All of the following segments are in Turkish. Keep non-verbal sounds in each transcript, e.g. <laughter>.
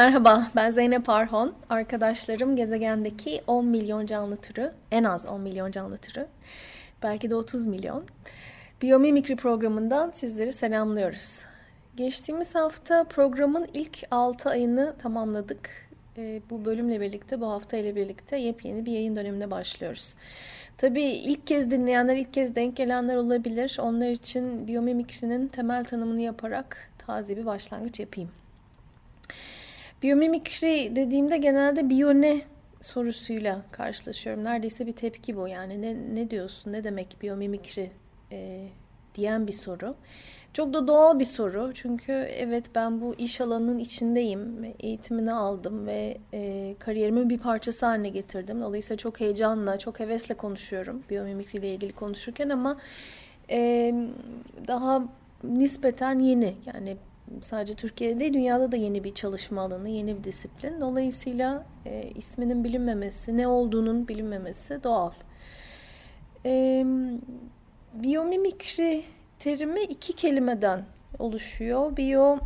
Merhaba, ben Zeynep Arhon. Arkadaşlarım gezegendeki 10 milyon canlı türü, en az 10 milyon canlı türü, belki de 30 milyon. Biyomimikri programından sizleri selamlıyoruz. Geçtiğimiz hafta programın ilk 6 ayını tamamladık. E, bu bölümle birlikte, bu hafta ile birlikte yepyeni bir yayın dönemine başlıyoruz. Tabii ilk kez dinleyenler, ilk kez denk gelenler olabilir. Onlar için biyomimikrinin temel tanımını yaparak taze bir başlangıç yapayım. Biyomimikri dediğimde genelde biyone sorusuyla karşılaşıyorum. Neredeyse bir tepki bu yani. Ne, ne diyorsun, ne demek biyomimikri e, diyen bir soru. Çok da doğal bir soru. Çünkü evet ben bu iş alanının içindeyim. Eğitimini aldım ve e, kariyerimin bir parçası haline getirdim. Dolayısıyla çok heyecanla, çok hevesle konuşuyorum biyomimikri ile ilgili konuşurken ama e, daha nispeten yeni. Yani sadece Türkiye'de değil dünyada da yeni bir çalışma alanı, yeni bir disiplin. Dolayısıyla e, isminin bilinmemesi, ne olduğunun bilinmemesi doğal. E, biyomimikri terimi iki kelimeden oluşuyor. Biyo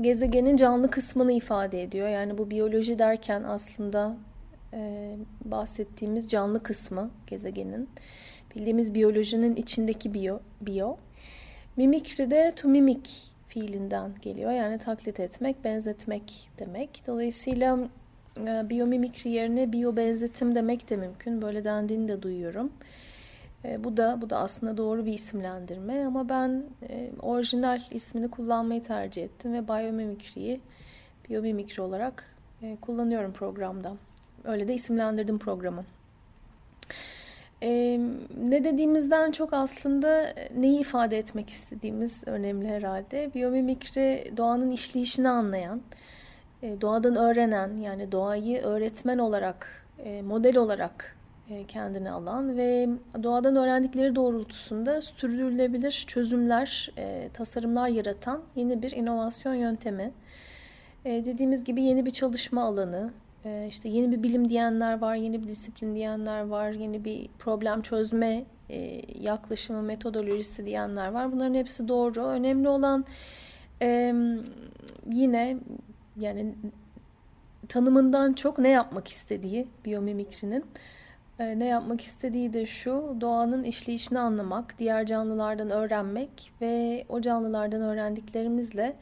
gezegenin canlı kısmını ifade ediyor. Yani bu biyoloji derken aslında e, bahsettiğimiz canlı kısmı gezegenin. Bildiğimiz biyolojinin içindeki biyo. biyo. Mimikri de to mimic fiilinden geliyor. Yani taklit etmek, benzetmek demek. Dolayısıyla e, biyomimikri yerine biyo benzetim demek de mümkün. Böyle dendiğini de duyuyorum. E, bu da bu da aslında doğru bir isimlendirme ama ben e, orijinal ismini kullanmayı tercih ettim ve biyomimikriyi biyomimikri olarak e, kullanıyorum programda. Öyle de isimlendirdim programı. Ee, ne dediğimizden çok aslında neyi ifade etmek istediğimiz önemli herhalde. Biyomimikri doğanın işleyişini anlayan, e, doğadan öğrenen yani doğayı öğretmen olarak, e, model olarak e, kendine alan ve doğadan öğrendikleri doğrultusunda sürdürülebilir çözümler, e, tasarımlar yaratan yeni bir inovasyon yöntemi. E, dediğimiz gibi yeni bir çalışma alanı, ee, işte yeni bir bilim diyenler var, yeni bir disiplin diyenler var, yeni bir problem çözme e, yaklaşımı, metodolojisi diyenler var. Bunların hepsi doğru. Önemli olan e, yine yani tanımından çok ne yapmak istediği biyomimikrinin. E, ne yapmak istediği de şu, doğanın işleyişini anlamak, diğer canlılardan öğrenmek ve o canlılardan öğrendiklerimizle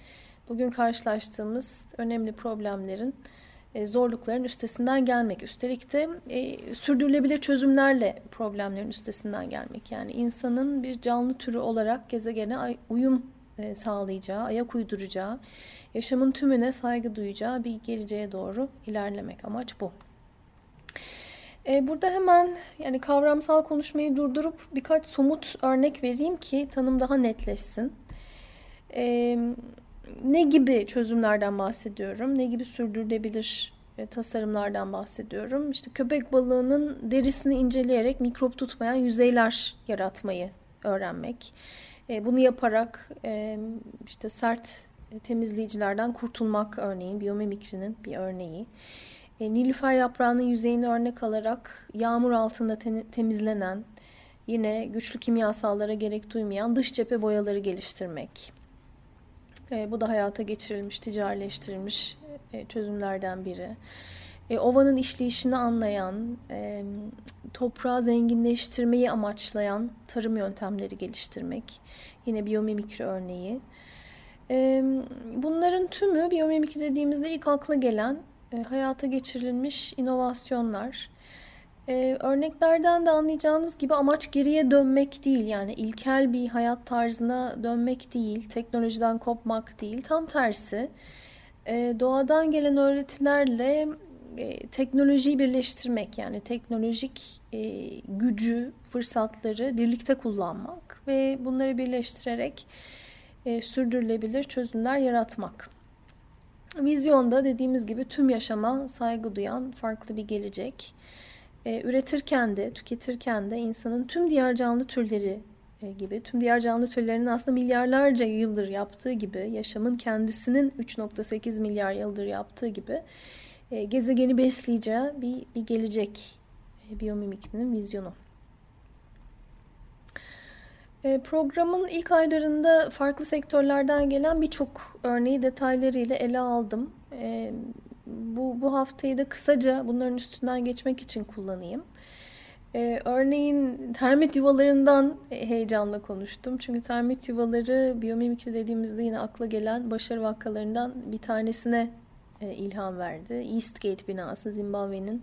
bugün karşılaştığımız önemli problemlerin e, zorlukların üstesinden gelmek. Üstelik de e, sürdürülebilir çözümlerle problemlerin üstesinden gelmek. Yani insanın bir canlı türü olarak gezegene uyum e, sağlayacağı, ayak uyduracağı, yaşamın tümüne saygı duyacağı bir geleceğe doğru ilerlemek. Amaç bu. E, burada hemen yani kavramsal konuşmayı durdurup birkaç somut örnek vereyim ki tanım daha netleşsin. E, ne gibi çözümlerden bahsediyorum? Ne gibi sürdürülebilir e, tasarımlardan bahsediyorum? İşte köpek balığının derisini inceleyerek mikrop tutmayan yüzeyler yaratmayı öğrenmek. E, bunu yaparak e, işte sert temizleyicilerden kurtulmak örneğin biyomimikrinin bir örneği. Nilüfer yaprağının yüzeyini örnek alarak yağmur altında temizlenen, yine güçlü kimyasallara gerek duymayan dış cephe boyaları geliştirmek. E, bu da hayata geçirilmiş, ticarileştirilmiş e, çözümlerden biri. E, ovanın işleyişini anlayan, e, toprağı zenginleştirmeyi amaçlayan tarım yöntemleri geliştirmek. Yine biyomimikri örneği. E, bunların tümü biyomimikri dediğimizde ilk akla gelen e, hayata geçirilmiş inovasyonlar. Ee, örneklerden de anlayacağınız gibi amaç geriye dönmek değil yani ilkel bir hayat tarzına dönmek değil, teknolojiden kopmak değil, tam tersi. Ee, doğadan gelen öğretilerle e, teknolojiyi birleştirmek yani teknolojik e, gücü, fırsatları birlikte kullanmak ve bunları birleştirerek e, sürdürülebilir çözümler yaratmak. Vizyonda dediğimiz gibi tüm yaşama saygı duyan farklı bir gelecek. E, üretirken de, tüketirken de insanın tüm diğer canlı türleri e, gibi, tüm diğer canlı türlerinin aslında milyarlarca yıldır yaptığı gibi, yaşamın kendisinin 3.8 milyar yıldır yaptığı gibi e, gezegeni besleyeceği bir, bir gelecek e, biyomimikrinin vizyonu. E, programın ilk aylarında farklı sektörlerden gelen birçok örneği detaylarıyla ele aldım. Bu, bu haftayı da kısaca bunların üstünden geçmek için kullanayım. Ee, örneğin termit yuvalarından heyecanla konuştum. Çünkü termit yuvaları biyomimikri dediğimizde yine akla gelen başarı vakalarından bir tanesine e, ilham verdi. Eastgate binası Zimbabwe'nin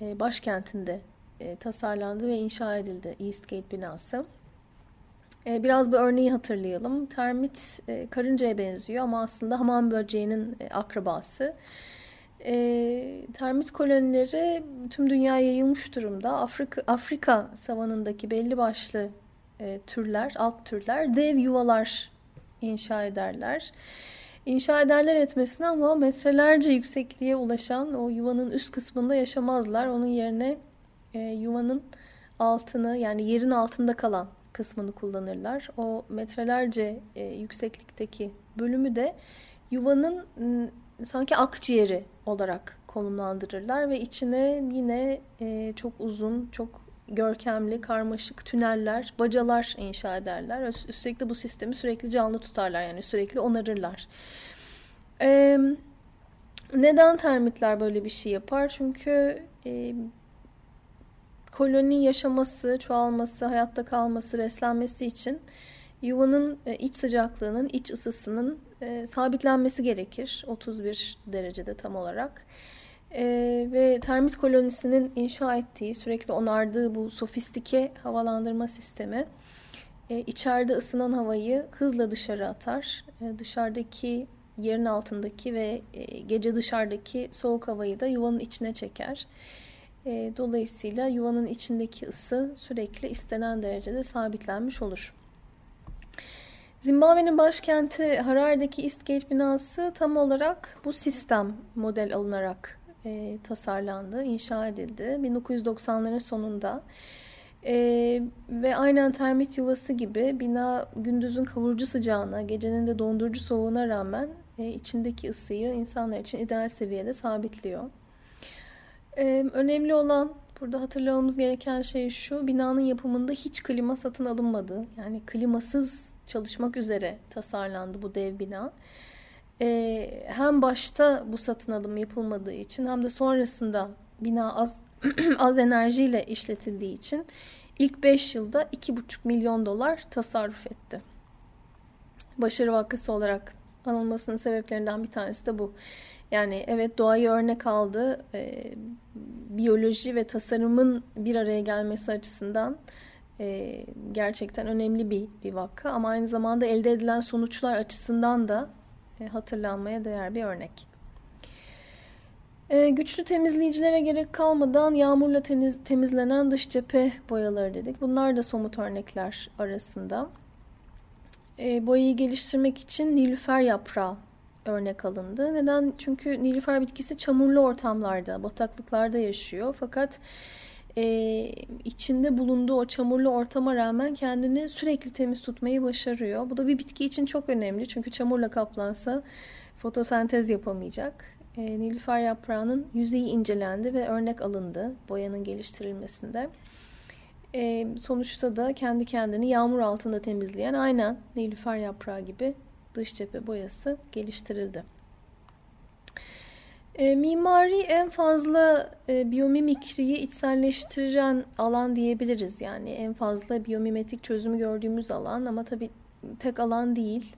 e, başkentinde e, tasarlandı ve inşa edildi Eastgate binası. E, biraz bu örneği hatırlayalım. Termit e, karıncaya benziyor ama aslında hamam böceğinin e, akrabası. E, termit kolonileri tüm dünyaya yayılmış durumda. Afrika, Afrika savanındaki belli başlı e, türler, alt türler dev yuvalar inşa ederler. İnşa ederler etmesine ama metrelerce yüksekliğe ulaşan o yuvanın üst kısmında yaşamazlar. Onun yerine yuvanın altını yani yerin altında kalan kısmını kullanırlar. O metrelerce e, yükseklikteki bölümü de yuvanın sanki akciğeri olarak konumlandırırlar ve içine yine e, çok uzun, çok görkemli, karmaşık tüneller, bacalar inşa ederler. Üstelik de bu sistemi sürekli canlı tutarlar yani sürekli onarırlar. Ee, neden termitler böyle bir şey yapar? Çünkü e, koloni yaşaması, çoğalması, hayatta kalması, beslenmesi için yuvanın e, iç sıcaklığının, iç ısısının e, sabitlenmesi gerekir. 31 derecede tam olarak. E, ve termit kolonisinin inşa ettiği, sürekli onardığı bu sofistike havalandırma sistemi e, içeride ısınan havayı hızla dışarı atar. E, dışarıdaki yerin altındaki ve e, gece dışarıdaki soğuk havayı da yuvanın içine çeker. E, dolayısıyla yuvanın içindeki ısı sürekli istenen derecede sabitlenmiş olur. Zimbabwe'nin başkenti Harare'deki Eastgate binası tam olarak bu sistem model alınarak e, tasarlandı, inşa edildi. 1990'ların sonunda e, ve aynen termit yuvası gibi bina gündüzün kavurucu sıcağına, gecenin de dondurucu soğuğuna rağmen e, içindeki ısıyı insanlar için ideal seviyede sabitliyor. E, önemli olan burada hatırlamamız gereken şey şu, binanın yapımında hiç klima satın alınmadı. Yani klimasız çalışmak üzere tasarlandı bu dev bina. Ee, hem başta bu satın alım yapılmadığı için hem de sonrasında bina az <clears throat> az enerjiyle işletildiği için ilk 5 yılda 2,5 milyon dolar tasarruf etti. Başarı vakası olarak anılmasının sebeplerinden bir tanesi de bu. Yani evet doğayı örnek aldı. E, biyoloji ve tasarımın bir araya gelmesi açısından e, gerçekten önemli bir, bir vaka. Ama aynı zamanda elde edilen sonuçlar açısından da e, hatırlanmaya değer bir örnek. E, güçlü temizleyicilere gerek kalmadan yağmurla temiz, temizlenen dış cephe boyaları dedik. Bunlar da somut örnekler arasında. E, boyayı geliştirmek için nilüfer yaprağı örnek alındı. Neden? Çünkü nilüfer bitkisi çamurlu ortamlarda, bataklıklarda yaşıyor. Fakat e, içinde bulunduğu o çamurlu ortama rağmen kendini sürekli temiz tutmayı başarıyor. Bu da bir bitki için çok önemli. Çünkü çamurla kaplansa fotosentez yapamayacak. E, Nilüfer yaprağının yüzeyi incelendi ve örnek alındı boyanın geliştirilmesinde. E, sonuçta da kendi kendini yağmur altında temizleyen aynen Nilüfer yaprağı gibi dış cephe boyası geliştirildi. E, mimari en fazla e, biyomimikriyi içselleştiren alan diyebiliriz. Yani en fazla biyomimetik çözümü gördüğümüz alan ama tabii tek alan değil.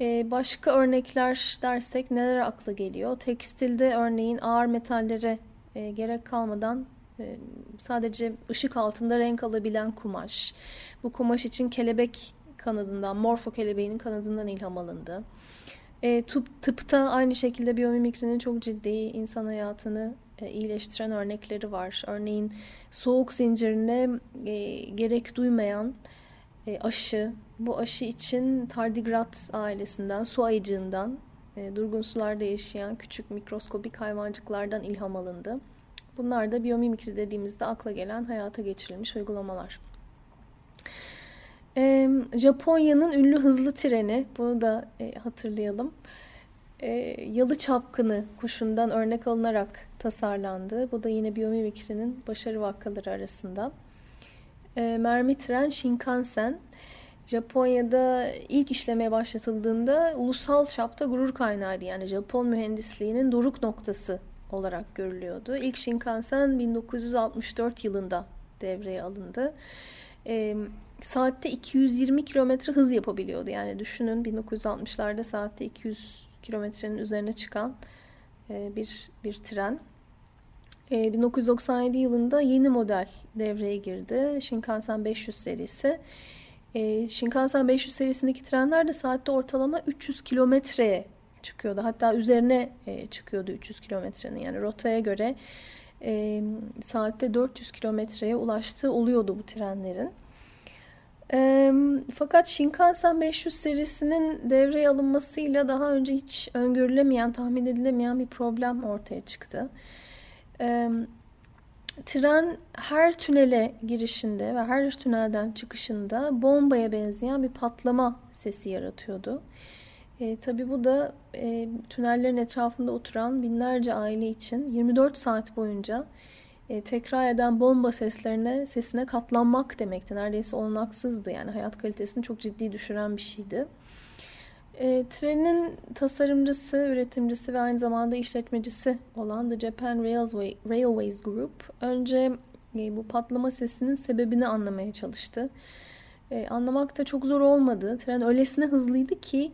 E, başka örnekler dersek neler akla geliyor? Tekstilde örneğin ağır metallere e, gerek kalmadan e, sadece ışık altında renk alabilen kumaş. Bu kumaş için kelebek kanadından, morfo kelebeğinin kanadından ilham alındı. E, tıp, tıpta aynı şekilde biyomimikrinin çok ciddi insan hayatını e, iyileştiren örnekleri var. Örneğin soğuk zincirine e, gerek duymayan e, aşı, bu aşı için tardigrat ailesinden, su ayıcığından, e, durgun sularda yaşayan küçük mikroskobik hayvancıklardan ilham alındı. Bunlar da biyomimikri dediğimizde akla gelen hayata geçirilmiş uygulamalar. E, Japonya'nın ünlü hızlı treni, bunu da e, hatırlayalım. E, yalı çapkını kuşundan örnek alınarak tasarlandı. Bu da yine biyomimikrinin başarı vakaları arasında. E, mermi tren Shinkansen, Japonya'da ilk işlemeye başlatıldığında ulusal çapta gurur kaynağıydı. Yani Japon mühendisliğinin doruk noktası olarak görülüyordu. İlk Shinkansen 1964 yılında devreye alındı. E, saatte 220 kilometre hız yapabiliyordu. Yani düşünün 1960'larda saatte 200 kilometrenin üzerine çıkan e, bir bir tren. E, 1997 yılında yeni model devreye girdi. Shinkansen 500 serisi. E, Shinkansen 500 serisindeki trenler de saatte ortalama 300 kilometreye çıkıyordu. Hatta üzerine e, çıkıyordu 300 kilometrenin. Yani rotaya göre e, saatte 400 kilometreye ulaştığı oluyordu bu trenlerin. E, fakat Shinkansen 500 serisinin devreye alınmasıyla daha önce hiç öngörülemeyen, tahmin edilemeyen bir problem ortaya çıktı. E, tren her tünele girişinde ve her tünelden çıkışında bombaya benzeyen bir patlama sesi yaratıyordu. E, tabii bu da e, tünellerin etrafında oturan binlerce aile için 24 saat boyunca e, tekrar eden bomba seslerine sesine katlanmak demekti. Neredeyse olanaksızdı yani hayat kalitesini çok ciddi düşüren bir şeydi. E, trenin tasarımcısı, üretimcisi ve aynı zamanda işletmecisi olan The Japan Railway, Railways Group önce e, bu patlama sesinin sebebini anlamaya çalıştı. E, anlamak da çok zor olmadı. Tren öylesine hızlıydı ki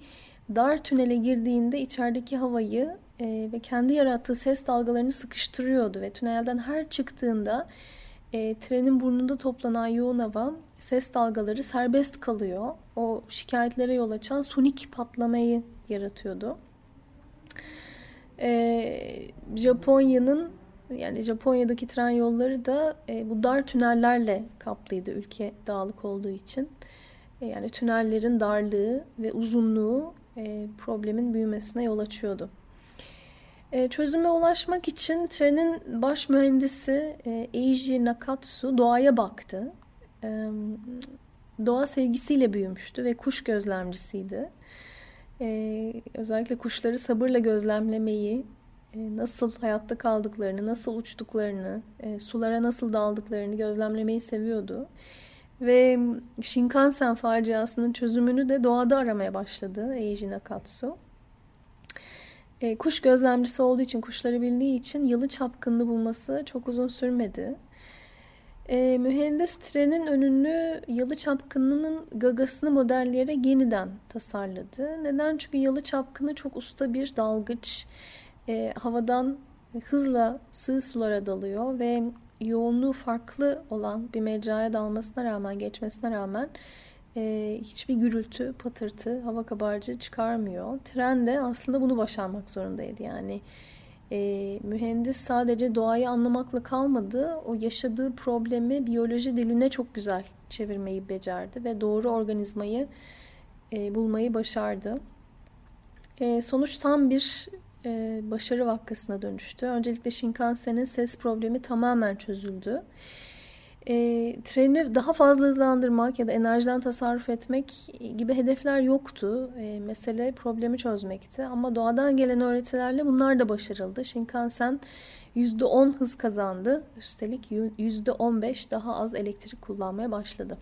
dar tünele girdiğinde içerideki havayı e, ve kendi yarattığı ses dalgalarını sıkıştırıyordu ve tünelden her çıktığında e, trenin burnunda toplanan yoğun hava ses dalgaları serbest kalıyor. O şikayetlere yol açan sonik patlamayı yaratıyordu. E, Japonya'nın yani Japonya'daki tren yolları da e, bu dar tünellerle kaplıydı ülke dağlık olduğu için. E, yani tünellerin darlığı ve uzunluğu e, problemin büyümesine yol açıyordu. E, çözüme ulaşmak için trenin baş mühendisi e, Eiji Nakatsu doğaya baktı. E, doğa sevgisiyle büyümüştü ve kuş gözlemcisiydi. E, özellikle kuşları sabırla gözlemlemeyi, e, nasıl hayatta kaldıklarını, nasıl uçtuklarını, e, sulara nasıl daldıklarını gözlemlemeyi seviyordu. Ve Shinkansen faciasının çözümünü de doğada aramaya başladı Eiji Nakatsu. E, kuş gözlemcisi olduğu için, kuşları bildiği için yılı çapkınını bulması çok uzun sürmedi. E, mühendis trenin önünü yalı çapkınının gagasını modelleyerek yeniden tasarladı. Neden? Çünkü yalı çapkını çok usta bir dalgıç. E, havadan hızla sığ sulara dalıyor ve yoğunluğu farklı olan bir mecraya dalmasına rağmen, geçmesine rağmen e, hiçbir gürültü, patırtı, hava kabarcığı çıkarmıyor. Tren de aslında bunu başarmak zorundaydı. Yani e, mühendis sadece doğayı anlamakla kalmadı, o yaşadığı problemi biyoloji diline çok güzel çevirmeyi becerdi ve doğru organizmayı e, bulmayı başardı. E, sonuç tam bir e, başarı vakkasına dönüştü. Öncelikle Shinkansen'in ses problemi tamamen çözüldü. Treni daha fazla hızlandırmak ya da enerjiden tasarruf etmek gibi hedefler yoktu. E, mesele problemi çözmekti. Ama doğadan gelen öğretilerle bunlar da başarıldı. Shinkansen %10 hız kazandı. Üstelik %15 daha az elektrik kullanmaya başladı.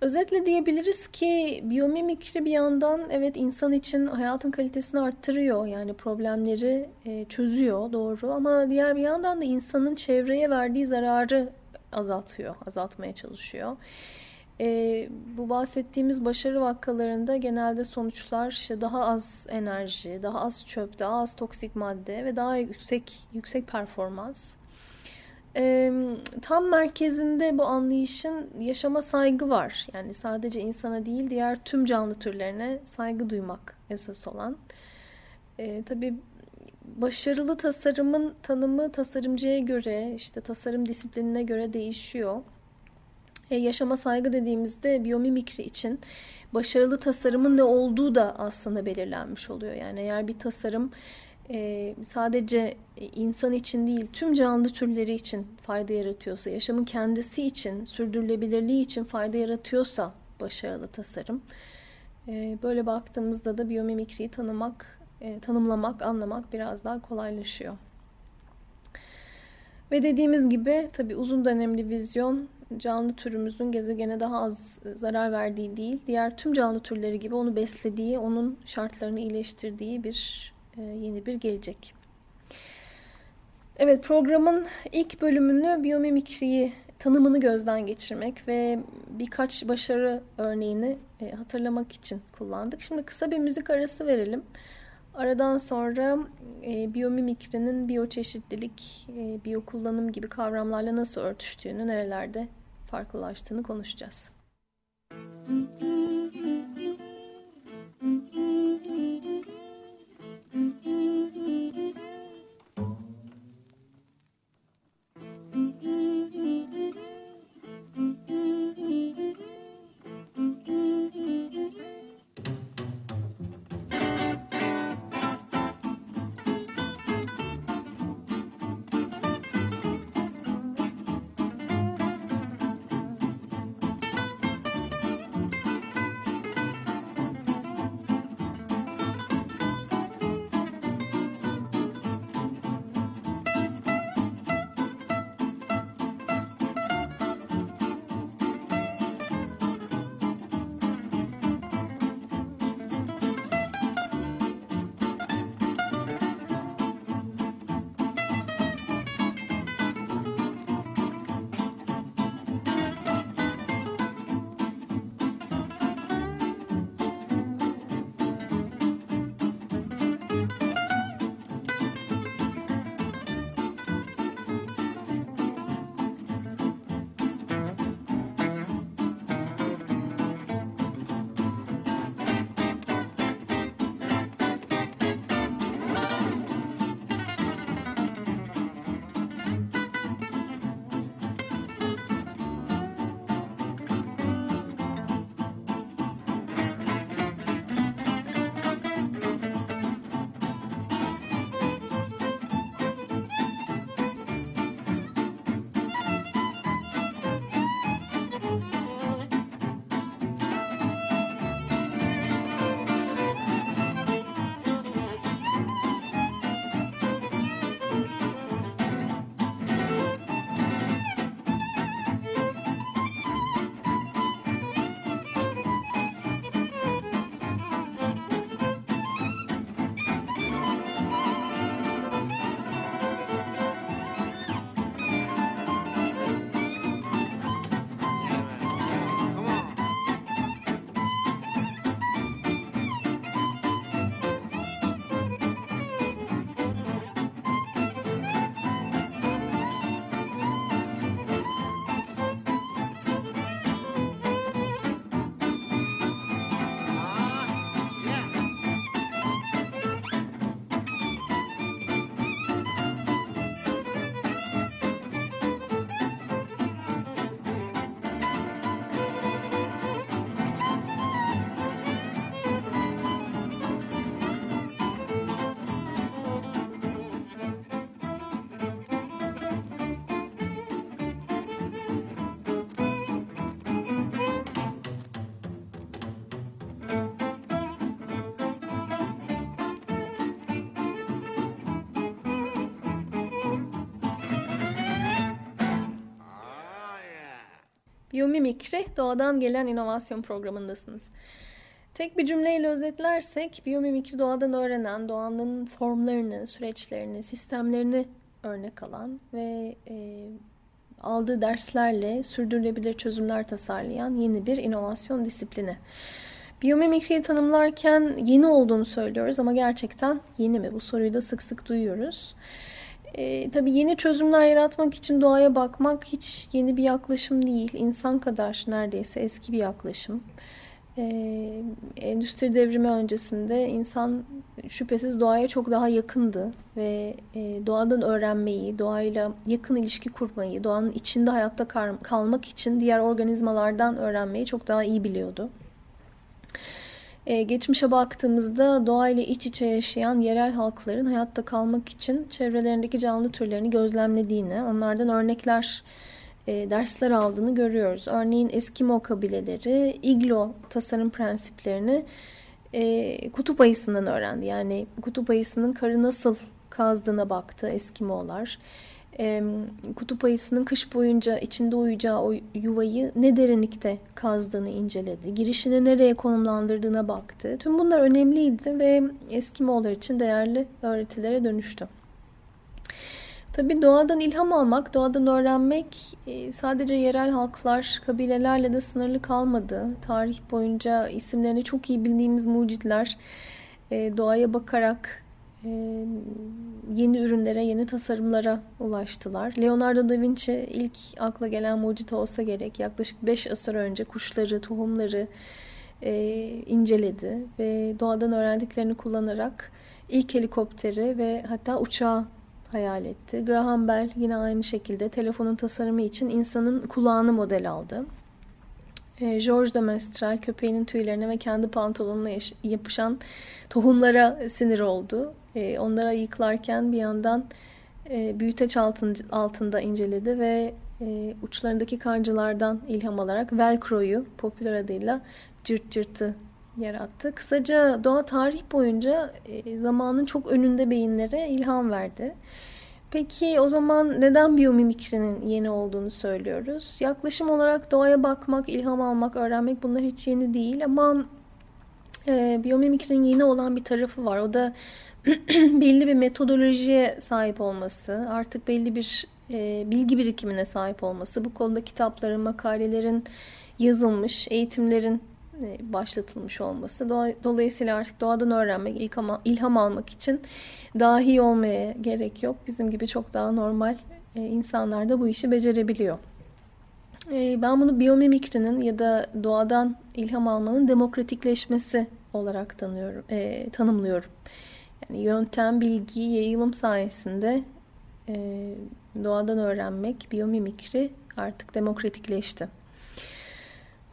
Özetle diyebiliriz ki biyomimikri bir yandan evet insan için hayatın kalitesini arttırıyor. Yani problemleri e, çözüyor doğru ama diğer bir yandan da insanın çevreye verdiği zararı azaltıyor, azaltmaya çalışıyor. E, bu bahsettiğimiz başarı vakalarında genelde sonuçlar işte daha az enerji, daha az çöp, daha az toksik madde ve daha yüksek yüksek performans. E, tam merkezinde bu anlayışın yaşama saygı var. Yani sadece insana değil diğer tüm canlı türlerine saygı duymak esas olan. E, tabii başarılı tasarımın tanımı tasarımcıya göre, işte tasarım disiplinine göre değişiyor. E, yaşama saygı dediğimizde biyomimikri için başarılı tasarımın ne olduğu da aslında belirlenmiş oluyor. Yani eğer bir tasarım e, sadece insan için değil tüm canlı türleri için fayda yaratıyorsa, yaşamın kendisi için, sürdürülebilirliği için fayda yaratıyorsa başarılı tasarım. E, böyle baktığımızda da biyomimikriyi tanımak, e, tanımlamak, anlamak biraz daha kolaylaşıyor. Ve dediğimiz gibi tabi uzun dönemli vizyon canlı türümüzün gezegene daha az zarar verdiği değil, diğer tüm canlı türleri gibi onu beslediği, onun şartlarını iyileştirdiği bir e, yeni bir gelecek. Evet programın ilk bölümünü biyomimikriyi tanımını gözden geçirmek ve birkaç başarı örneğini e, hatırlamak için kullandık. Şimdi kısa bir müzik arası verelim. Aradan sonra e, biyomimikrinin biyoçeşitlilik, e, biyokullanım gibi kavramlarla nasıl örtüştüğünü, nerelerde farklılaştığını konuşacağız. Müzik Biyomimikri doğadan gelen inovasyon programındasınız. Tek bir cümleyle özetlersek biyomimikri doğadan öğrenen, doğanın formlarını, süreçlerini, sistemlerini örnek alan ve e, aldığı derslerle sürdürülebilir çözümler tasarlayan yeni bir inovasyon disiplini. Biyomimikriyi tanımlarken yeni olduğunu söylüyoruz ama gerçekten yeni mi? Bu soruyu da sık sık duyuyoruz. E, tabii yeni çözümler yaratmak için doğaya bakmak hiç yeni bir yaklaşım değil. İnsan kadar neredeyse eski bir yaklaşım. Ee, endüstri devrimi öncesinde insan şüphesiz doğaya çok daha yakındı ve e, doğadan öğrenmeyi, doğayla yakın ilişki kurmayı, doğanın içinde hayatta kalmak için diğer organizmalardan öğrenmeyi çok daha iyi biliyordu. Ee, geçmişe baktığımızda doğayla iç içe yaşayan yerel halkların hayatta kalmak için çevrelerindeki canlı türlerini gözlemlediğini, onlardan örnekler e, dersler aldığını görüyoruz. Örneğin Eskimo kabileleri iglo tasarım prensiplerini e, kutup ayısından öğrendi. Yani kutup ayısının karı nasıl kazdığına baktı Eskimolar. E, kutup ayısının kış boyunca içinde uyuyacağı o yuvayı ne derinlikte kazdığını inceledi. Girişini nereye konumlandırdığına baktı. Tüm bunlar önemliydi ve Eskimolar için değerli öğretilere dönüştü. Tabii doğadan ilham almak, doğadan öğrenmek e, sadece yerel halklar, kabilelerle de sınırlı kalmadı. Tarih boyunca isimlerini çok iyi bildiğimiz mucitler e, doğaya bakarak yeni ürünlere, yeni tasarımlara ulaştılar. Leonardo da Vinci ilk akla gelen mucit olsa gerek. Yaklaşık 5 asır önce kuşları, tohumları inceledi ve doğadan öğrendiklerini kullanarak ilk helikopteri ve hatta uçağı hayal etti. Graham Bell yine aynı şekilde telefonun tasarımı için insanın kulağını model aldı. Ee, George de Mestral köpeğinin tüylerine ve kendi pantolonuna yapışan tohumlara sinir oldu. Ee, onlara yıklarken bir yandan e, büyüteç altında inceledi ve e, uçlarındaki kancılardan ilham alarak Velcro'yu popüler adıyla cırt cırtı yarattı. Kısaca doğa tarih boyunca e, zamanın çok önünde beyinlere ilham verdi. Peki o zaman neden biyomimikrinin yeni olduğunu söylüyoruz? Yaklaşım olarak doğaya bakmak, ilham almak, öğrenmek bunlar hiç yeni değil ama e, biyomimikrinin yeni olan bir tarafı var. O da <clears throat> belli bir metodolojiye sahip olması, artık belli bir e, bilgi birikimine sahip olması, bu konuda kitapların, makalelerin yazılmış, eğitimlerin e, başlatılmış olması. Dolayısıyla artık doğadan öğrenmek, ilham almak için dahi olmaya gerek yok. Bizim gibi çok daha normal e, insanlar da bu işi becerebiliyor. E, ben bunu biyomimikrinin ya da doğadan ilham almanın demokratikleşmesi olarak tanıyorum, tanımlıyorum. Yani yöntem, bilgi, yayılım sayesinde doğadan öğrenmek, biyomimikri artık demokratikleşti.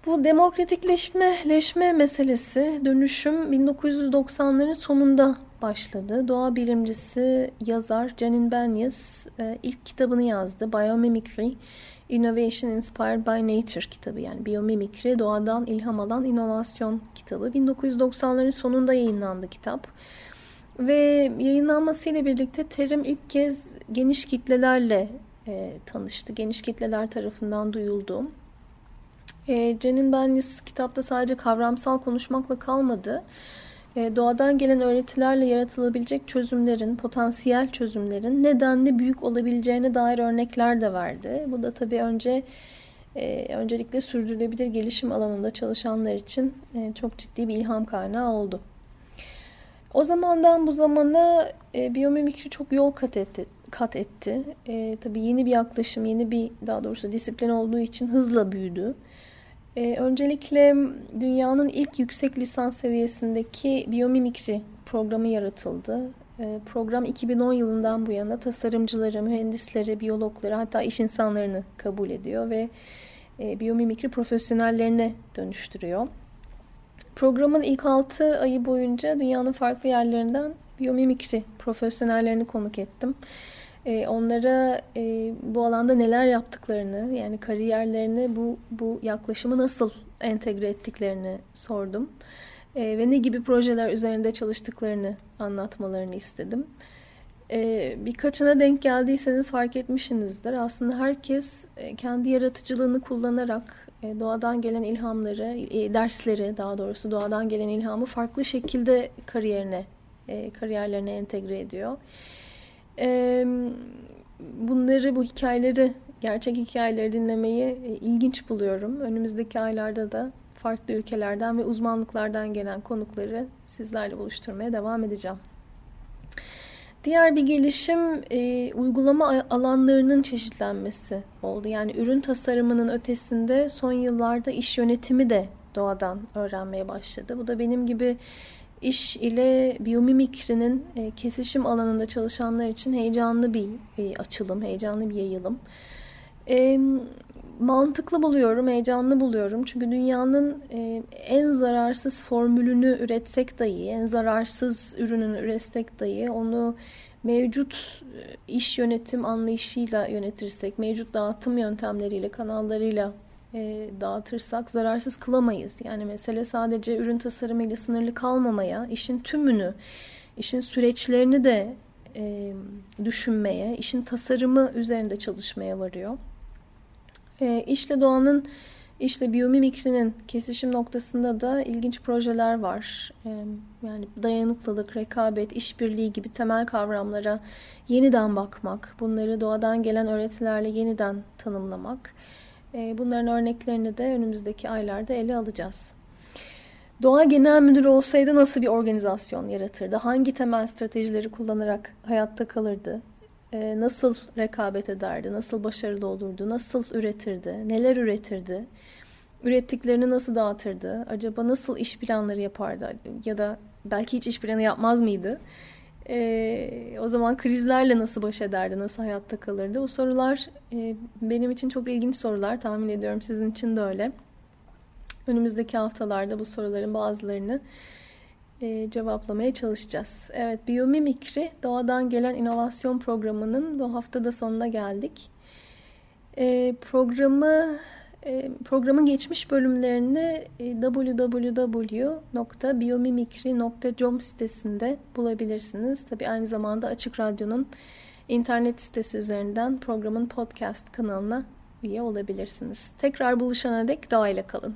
Bu demokratikleşme meselesi, dönüşüm 1990'ların sonunda başladı. Doğa bilimcisi, yazar Janine Benyus e, ilk kitabını yazdı. Biomimicry, Innovation Inspired by Nature kitabı. Yani biyomimikri, doğadan ilham alan inovasyon kitabı. 1990'ların sonunda yayınlandı kitap. Ve yayınlanmasıyla birlikte terim ilk kez geniş kitlelerle e, tanıştı. Geniş kitleler tarafından duyuldu. E, Cenin Benlis kitapta sadece kavramsal konuşmakla kalmadı. E, doğadan gelen öğretilerle yaratılabilecek çözümlerin, potansiyel çözümlerin nedenli büyük olabileceğine dair örnekler de verdi. Bu da tabii önce e, öncelikle sürdürülebilir gelişim alanında çalışanlar için e, çok ciddi bir ilham kaynağı oldu. O zamandan bu zamana e, biyomimikri çok yol kat etti. Kat etti. E, tabii yeni bir yaklaşım, yeni bir daha doğrusu disiplin olduğu için hızla büyüdü. Ee, öncelikle dünyanın ilk yüksek lisans seviyesindeki biyomimikri programı yaratıldı. Ee, program 2010 yılından bu yana tasarımcıları, mühendisleri, biyologları hatta iş insanlarını kabul ediyor ve e, biyomimikri profesyonellerine dönüştürüyor. Programın ilk 6 ayı boyunca dünyanın farklı yerlerinden biyomimikri profesyonellerini konuk ettim. E, onlara e, bu alanda neler yaptıklarını yani kariyerlerini bu bu yaklaşımı nasıl entegre ettiklerini sordum e, ve ne gibi projeler üzerinde çalıştıklarını anlatmalarını istedim. E, birkaçına denk geldiyseniz fark etmişsinizdir. Aslında herkes e, kendi yaratıcılığını kullanarak e, doğadan gelen ilhamları, e, dersleri daha doğrusu doğadan gelen ilhamı farklı şekilde kariyerine, kariyerlerine entegre ediyor bunları, bu hikayeleri, gerçek hikayeleri dinlemeyi ilginç buluyorum. Önümüzdeki aylarda da farklı ülkelerden ve uzmanlıklardan gelen konukları sizlerle buluşturmaya devam edeceğim. Diğer bir gelişim e, uygulama alanlarının çeşitlenmesi oldu. Yani ürün tasarımının ötesinde son yıllarda iş yönetimi de doğadan öğrenmeye başladı. Bu da benim gibi iş ile biyomimikrinin e, kesişim alanında çalışanlar için heyecanlı bir e, açılım, heyecanlı bir yayılım. E, mantıklı buluyorum, heyecanlı buluyorum. Çünkü dünyanın e, en zararsız formülünü üretsek dahi, en zararsız ürününü üretsek dahi onu mevcut e, iş yönetim anlayışıyla yönetirsek, mevcut dağıtım yöntemleriyle, kanallarıyla e, dağıtırsak zararsız kılamayız. Yani mesele sadece ürün tasarımıyla sınırlı kalmamaya, işin tümünü, işin süreçlerini de e, düşünmeye, işin tasarımı üzerinde çalışmaya varıyor. E, işle doğanın, işle biyomimikrinin kesişim noktasında da ilginç projeler var. E, yani dayanıklılık, rekabet, işbirliği gibi temel kavramlara yeniden bakmak, bunları doğadan gelen öğretilerle yeniden tanımlamak ee, bunların örneklerini de önümüzdeki aylarda ele alacağız. Doğa Genel Müdürü olsaydı nasıl bir organizasyon yaratırdı? Hangi temel stratejileri kullanarak hayatta kalırdı? Ee, nasıl rekabet ederdi? Nasıl başarılı olurdu? Nasıl üretirdi? Neler üretirdi? Ürettiklerini nasıl dağıtırdı? Acaba nasıl iş planları yapardı? Ya da belki hiç iş planı yapmaz mıydı? E, o zaman krizlerle nasıl baş ederdi, nasıl hayatta kalırdı? Bu sorular e, benim için çok ilginç sorular. Tahmin ediyorum sizin için de öyle. Önümüzdeki haftalarda bu soruların bazılarını e, cevaplamaya çalışacağız. Evet, Biyomimikri Doğadan Gelen İnovasyon Programı'nın bu haftada sonuna geldik. E, programı ee, programın geçmiş bölümlerini e, www.biomimikri.com sitesinde bulabilirsiniz. Tabi aynı zamanda Açık Radyo'nun internet sitesi üzerinden programın podcast kanalına üye olabilirsiniz. Tekrar buluşana dek doğayla kalın.